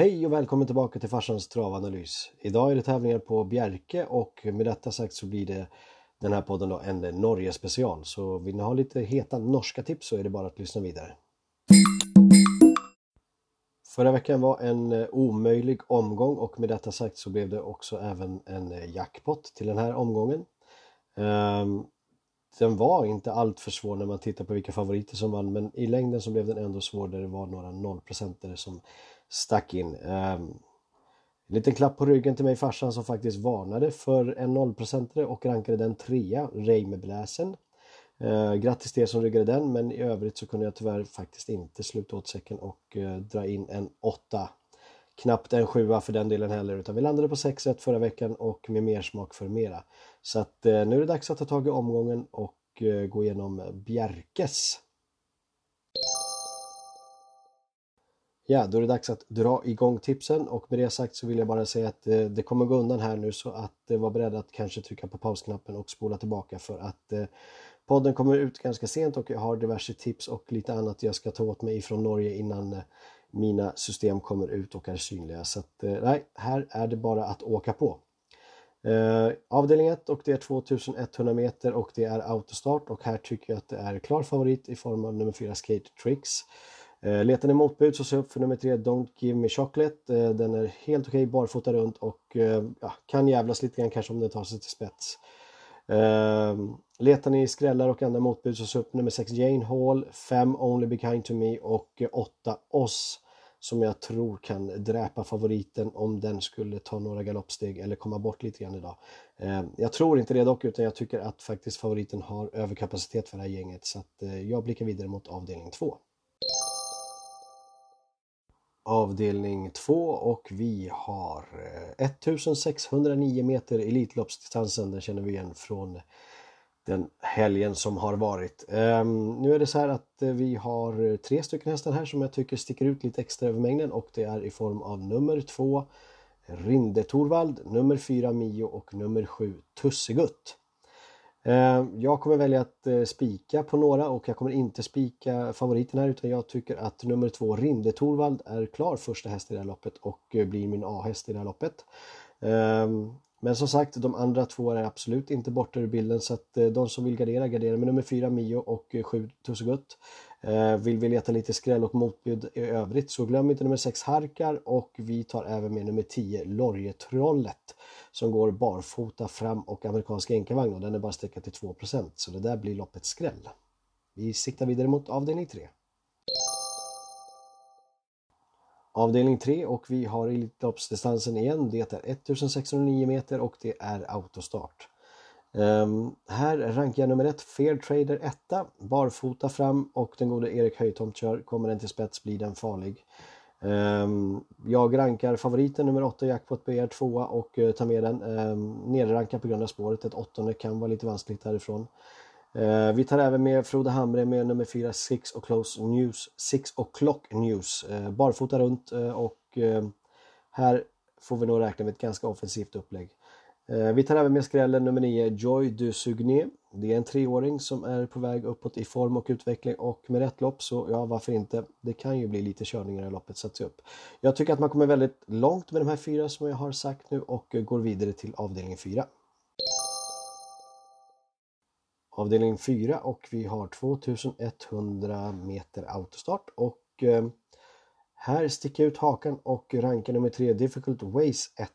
Hej och välkommen tillbaka till farsans travanalys. Idag är det tävlingar på Bjerke och med detta sagt så blir det den här podden då en Norge special. Så vill ni ha lite heta norska tips så är det bara att lyssna vidare. Förra veckan var en eh, omöjlig omgång och med detta sagt så blev det också även en eh, jackpot till den här omgången. Ehm, den var inte alltför svår när man tittar på vilka favoriter som vann men i längden så blev den ändå svår där det var några nollprocentare som stack in. Um, en liten klapp på ryggen till mig farsan som faktiskt varnade för en nollprocentare och rankade den trea, Reimerbläsen. Uh, ehm, grattis till er som ryggade den men i övrigt så kunde jag tyvärr faktiskt inte sluta åt säcken och uh, dra in en åtta. Knappt en sjua för den delen heller utan vi landade på 6 rätt förra veckan och med mer smak för mera. Så att uh, nu är det dags att ta tag i omgången och eh, gå igenom Bjerkes. Ja, då är det dags att dra igång tipsen och med det sagt så vill jag bara säga att eh, det kommer gå undan här nu så att eh, var beredd att kanske trycka på pausknappen och spola tillbaka för att eh, podden kommer ut ganska sent och jag har diverse tips och lite annat jag ska ta åt mig ifrån Norge innan eh, mina system kommer ut och är synliga. Så att, eh, nej, här är det bara att åka på. Eh, avdelning 1 och det är 2100 meter och det är autostart och här tycker jag att det är klar favorit i form av nummer 4 Skate Tricks. Eh, letar ni motbud så se upp för nummer 3 Don't Give Me Chocolate. Eh, den är helt okej okay, barfota runt och eh, ja, kan jävlas lite grann kanske om den tar sig till spets. Letar ni skrällar och andra motbud så se upp nummer 6 Jane Hall, 5 Only Be Kind To Me och 8 Oss som jag tror kan dräpa favoriten om den skulle ta några galoppsteg eller komma bort lite grann idag. Jag tror inte det dock utan jag tycker att faktiskt favoriten har överkapacitet för det här gänget så att jag blickar vidare mot avdelning 2 avdelning 2 och vi har eh, 1609 meter Elitloppsdistansen. Den känner vi igen från den helgen som har varit. Um, nu är det så här att eh, vi har tre stycken hästar här som jag tycker sticker ut lite extra över mängden och det är i form av nummer 2 Rinde Torvald, nummer 4 Mio och nummer 7 Tussegutt. Eh, jag kommer välja att eh, spika på några och jag kommer inte spika favoriten här utan jag tycker att nummer två Rinde Torvald är klar första häst i det här loppet och eh, blir min A-häst i det här loppet. Ehm, men som sagt, de andra två är absolut inte borta ur bilden så att eh, de som vill gardera, gardera med nummer 4 Mio och eh, 7 Tussegutt. Eh, vill vi leta lite skräll och motbud i övrigt så glöm inte nummer 6 Harkar och vi tar även med nummer 10 Lorgetrollet som går barfota fram och amerikansk enkavagn och den är bara sträckad till 2% så det där blir loppets skräll. Vi siktar vidare mot avdelning 3. Avdelning 3 och vi har Elitloppsdistansen igen. Det är 1609 meter och det är autostart. Um, här rankar jag nummer 1 Fair Trader 1 barfota fram och den gode Erik Höjtomt kör. Kommer den till spets blir den farlig. Um, jag rankar favoriten nummer 8 Jackpot BR 2 och uh, tar med den. Ehm, um, Nerrankad på grund av spåret, ett åttonde kan vara lite vanskligt därifrån. Eh, vi tar även med Frode Hamre med nummer 4 Six O'Clock News, Six O'Clock News. Eh, barfota runt eh, och eh, här får vi nog räkna med ett ganska offensivt upplägg. Eh, vi tar även med skrällen nummer 9, Joy du Sugné. Det är en treåring som är på väg uppåt i form och utveckling och med rätt lopp så ja, varför inte? Det kan ju bli lite körningar i loppet sätts upp. Jag tycker att man kommer väldigt långt med de här fyra som jag har sagt nu och eh, går vidare till avdelning 4. Avdelning 4 och vi har 2100 meter autostart och eh, här sticker jag ut hakan och rankar nummer 3 Difficult Ways 1.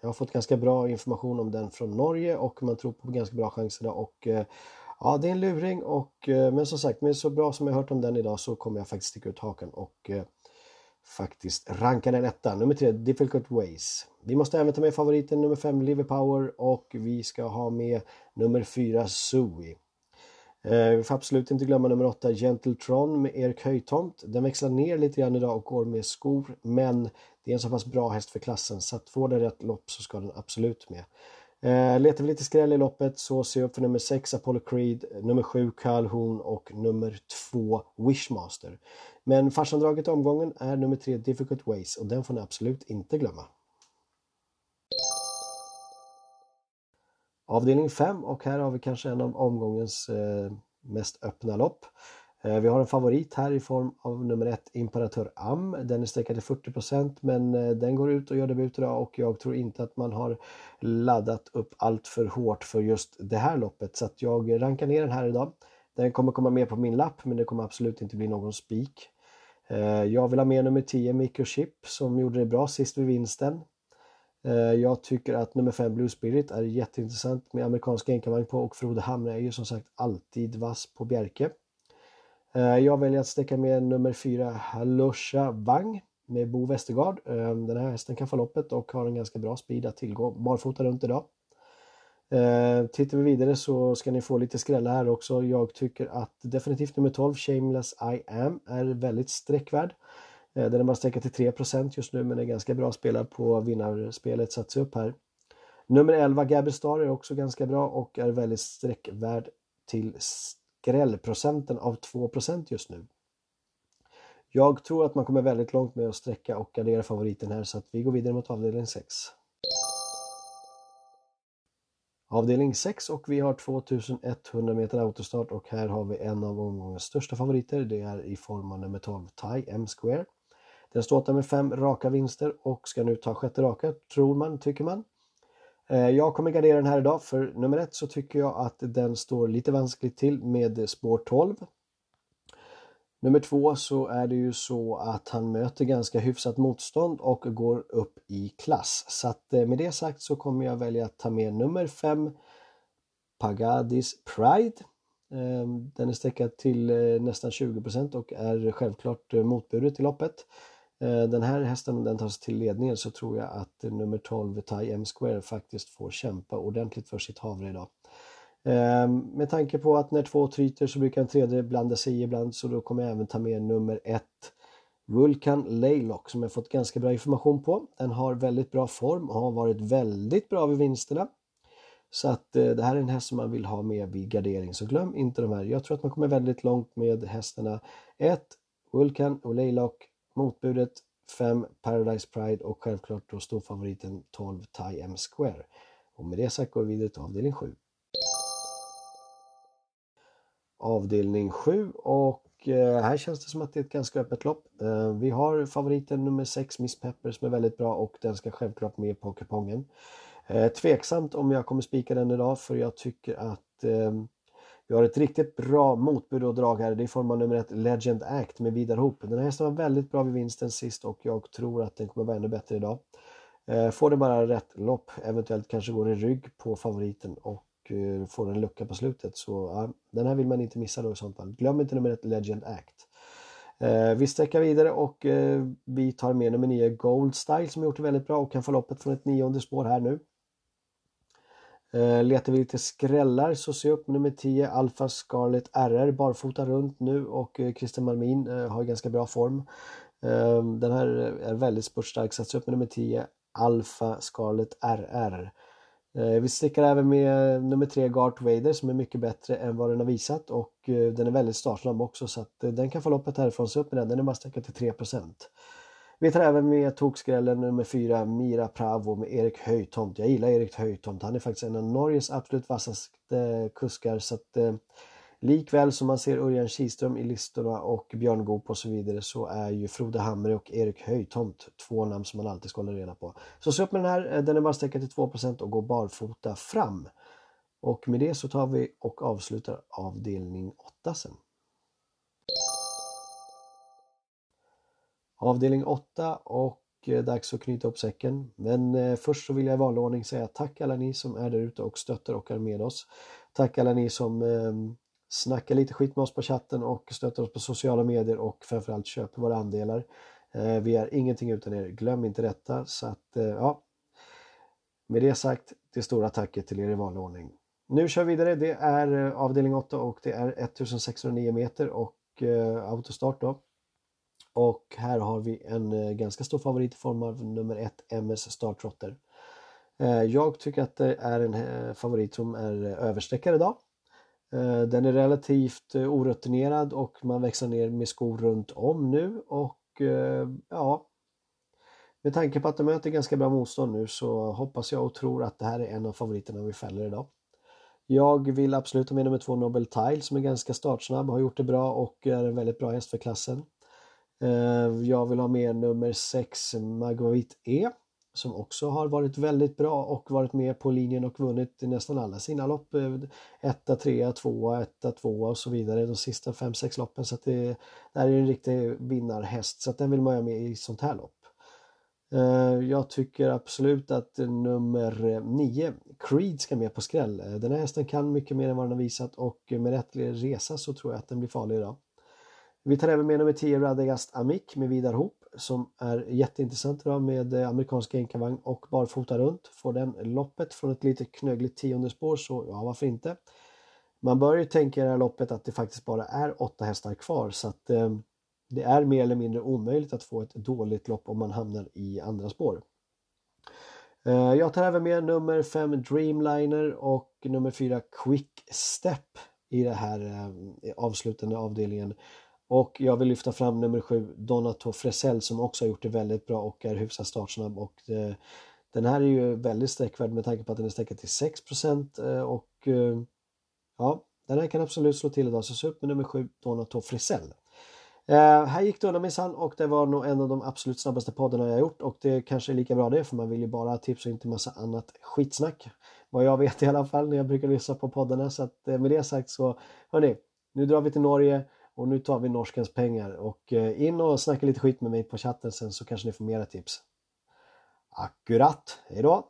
Jag har fått ganska bra information om den från Norge och man tror på ganska bra chanser och eh, ja, det är en luring och eh, men som sagt, med så bra som jag hört om den idag så kommer jag faktiskt sticka ut hakan och faktiskt ranka den etta. Nummer 3 Difficult Ways. Vi måste även ta med favoriten nummer 5 Liver Power och vi ska ha med nummer 4 Zoe. Eh, vi får absolut inte glömma nummer 8 Gentletron med Erik Höjtomt. Den växlar ner lite grann idag och går med skor men det är en så pass bra häst för klassen så att får den rätt lopp så ska den absolut med. Eh, letar vi lite skräll i loppet så ser jag upp för nummer 6 Apollo Creed, nummer 7 Calhoun och nummer 2 Wishmaster. Men farsandraget i omgången är nummer 3 Difficult Ways och den får ni absolut inte glömma. Avdelning 5 och här har vi kanske en av omgångens eh, mest öppna lopp. Eh, vi har en favorit här i form av nummer 1 Imperatör Am. Den är sträckad till 40% men eh, den går ut och gör debut idag och jag tror inte att man har laddat upp allt för hårt för just det här loppet så att jag rankar ner den här idag. Den kommer komma med på min lapp men det kommer absolut inte bli någon spik. Eh, jag vill ha med nummer 10 Microchip som gjorde det bra sist vid vinsten. Eh, jag tycker att nummer 5 Blue Spirit är jätteintressant med amerikanska enkavagn på och Frode Hamre är ju som sagt alltid vass på Bjerke. Eh, jag väljer att sträcka med nummer 4 Halusha Wang med Bo Westergaard. Eh, den här hästen kan få loppet och har en ganska bra speed att tillgå barfota runt idag. Tittar vi vidare så ska ni få lite skrällar här också. Jag tycker att definitivt nummer 12 Shameless I am är väldigt sträckvärd. Eh, den är bara sträckad till 3 just nu men är ganska bra spelad på vinnarspelet satts upp här. Nummer 11 Gabby Star är också ganska bra och är väldigt sträckvärd till skrällprocenten av 2% just nu. Jag tror att man kommer väldigt långt med att sträcka och gardera favoriten här så att vi går vidare mot avdelning 6. Avdelning 6 och vi har 2100 meter autostart och här har vi en av omgångens största favoriter. Det är i form av nummer 12 Thai M-Square. Den står med fem raka vinster och ska nu ta sjätte raka, tror man, tycker man. Eh, jag kommer gardera den här idag för nummer ett så tycker jag att den står lite vanskligt till med spår 12. Nummer två så är det ju så att han möter ganska hyfsat motstånd och går upp i klass. Så att eh, med det sagt så kommer jag välja att ta med nummer fem Pagadis Pride. Ehm, den är sträckad till eh, nästan 20% och är självklart motbudet i loppet. Eh, den här hästen, den tar sig till ledningen så tror jag att nummer 12 Thai M Square faktiskt får kämpa ordentligt för sitt havre idag. Ehm, med tanke på att när två tryter så brukar en tredje blanda sig i ibland så då kommer jag även ta med nummer 1 Vulcan Laylock som jag fått ganska bra information på. Den har väldigt bra form och har varit väldigt bra vid vinsterna. Så att eh, det här är en häst som man vill ha med vid gardering så glöm inte de här. Jag tror att man kommer väldigt långt med hästarna 1 Vulcan och Laylock Motbudet 5 Paradise Pride och självklart då storfavoriten 12 Thai M Square. Och med det sagt går vi vidare till avdelning 7. Avdelning 7 och eh, här känns det som att det är ett ganska öppet lopp. Eh, vi har favoriten nummer 6 Miss Pepper som är väldigt bra och den ska självklart med på kupongen. Eh, tveksamt om jag kommer spika den idag för jag tycker att ehm, vi har ett riktigt bra motbud och drag här. Det är i form av nummer ett Legend Act med Vidar Hoop. Den här hästen var väldigt bra vid vinsten sist och jag tror att den kommer vara ännu bättre idag. Eh, får den bara rätt lopp, eventuellt kanske går i rygg på favoriten och eh, får en lucka på slutet. Så ja, den här vill man inte missa då i sånt fall. Glöm inte nummer ett Legend Act. Eh, vi sträcker vidare och eh, vi tar med nummer 9 Gold Style som gjort det väldigt bra och kan få loppet från ett nionde spår här nu. Eh, letar vi lite skrällar så se upp nummer 10 Alfa Scarlet RR barfota runt nu och eh, Christer Christian Malmin eh, har ganska bra form. Den här är väldigt spurtstark, satsar upp med nummer 10 Alfa Scarlet RR. Vi stickar även med nummer 3 Gart Vader som är mycket bättre än vad den har visat och den är väldigt startsnabb också så att den kan få loppet härifrån, Se upp med den, den är bara sträckad till 3 vi tar även med tokskrällen nummer 4, Mira Pravo med Erik Höjtomt. Jag gillar Erik Höjtomt. Han är faktiskt en av Norges absolut vassaste kuskar. Så att, eh, likväl som man ser Örjan Kihlström i listorna och Björn Goop och så vidare så är ju Frode Hamre och Erik Höjtomt två namn som man alltid ska hålla reda på. Så se upp med den här. Eh, den är bara sträckad till 2 och går barfota fram. Och med det så tar vi och avslutar avdelning 8 sen. Avdelning 8 och eh, dags att knyta upp säcken. Men eh, först så vill jag i vanlig ordning säga tack alla ni som är där ute och stöttar och är med oss. Tack alla ni som ehm, snackar lite skit med oss på chatten och stöttar oss på sociala medier och framförallt köper våra andelar. Eh, vi är ingenting utan er, glöm inte detta. Så att, ja. Med det sagt, det stora tacket till er i vanlig ordning. Nu kör vi vidare, det är avdelning 8 och det är 1609 meter och autostart då. Och här har vi en eh, ganska stor favorit i form av nummer 1, MS Startrotter. Eh, jag tycker att det är en eh, favorit som är överstreckad idag. Den är relativt orutinerad och man växlar ner med skor runt om nu och ja, med tanke på att de möter ganska bra motstånd nu så hoppas jag och tror att det här är en av favoriterna vi fäller idag. Jag vill absolut ha med nummer två Nobel Tile som är ganska startsnabb, har gjort det bra och är en väldigt bra häst för klassen. Eh, jag vill ha med nummer 6 Magavit E som också har varit väldigt bra och varit med på linjen och vunnit nästan alla sina lopp. Eh, etta, trea, tvåa, etta, tvåa och så vidare de sista fem sex loppen. Så att det, det här är en riktig vinnarhäst så att den vill man ha med i sånt här lopp. Eh, jag tycker absolut att nummer 9, Creed, ska med på skräll. Eh, den här hästen kan mycket mer än vad den har visat och med rätt resa så tror jag att den blir farlig idag. Vi tar även med nummer 10 Radegast Amik med Vidar Hoop som är jätteintressant idag med eh, amerikansk enkavagn och barfota runt. Får den loppet från ett lite knögligt tionde spår så ja, varför inte? Man bör ju tänka i det här loppet att det faktiskt bara är åtta hästar kvar så att eh, det är mer eller mindre omöjligt att få ett dåligt lopp om man hamnar i andra spår. Eh, jag tar även med nummer 5 Dreamliner och nummer 4 Quick Step i den här eh, avslutande avdelningen. Och jag vill lyfta fram nummer 7 Donato Fresell som också har gjort det väldigt bra och är hyfsat startsnabb. Och det, den här är ju väldigt sträckvärd med tanke på att den är sträckad till 6 eh, och eh, ja, den här kan absolut slå till idag. Så se upp med nummer 7 Donato Fresell. Eh, här gick det undan minsann och det var nog en av de absolut snabbaste poddarna jag gjort och det kanske är lika bra det för man vill ju bara ha tips och inte massa annat skitsnack. Vad jag vet i alla fall när jag brukar lyssna på poddarna så att eh, med det sagt så hörni, nu drar vi till Norge och nu tar vi norskens pengar och eh, in och snacka lite skit med mig på chatten sen så kanske ni får mera tips. Akkurat, hejdå!